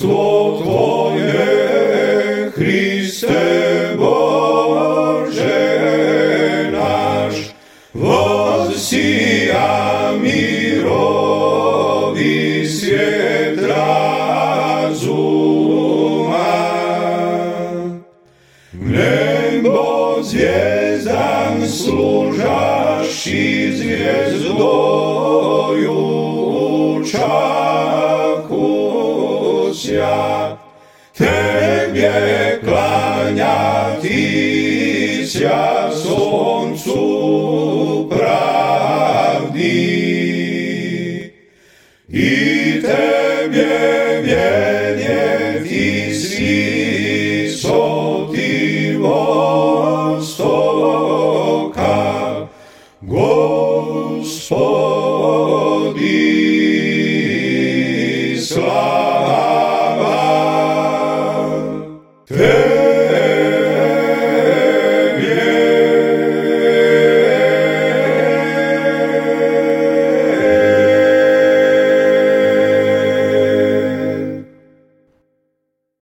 Królestwo Twoje, Chryste Boże nasz, wossija mirowi świat razuma. Niebo zwiezdan służasz i zwiezdою się, Tebie klaniać i się słońcu prawdy. I Tebie wienie wisoty wostoka, Gospodin. Hey!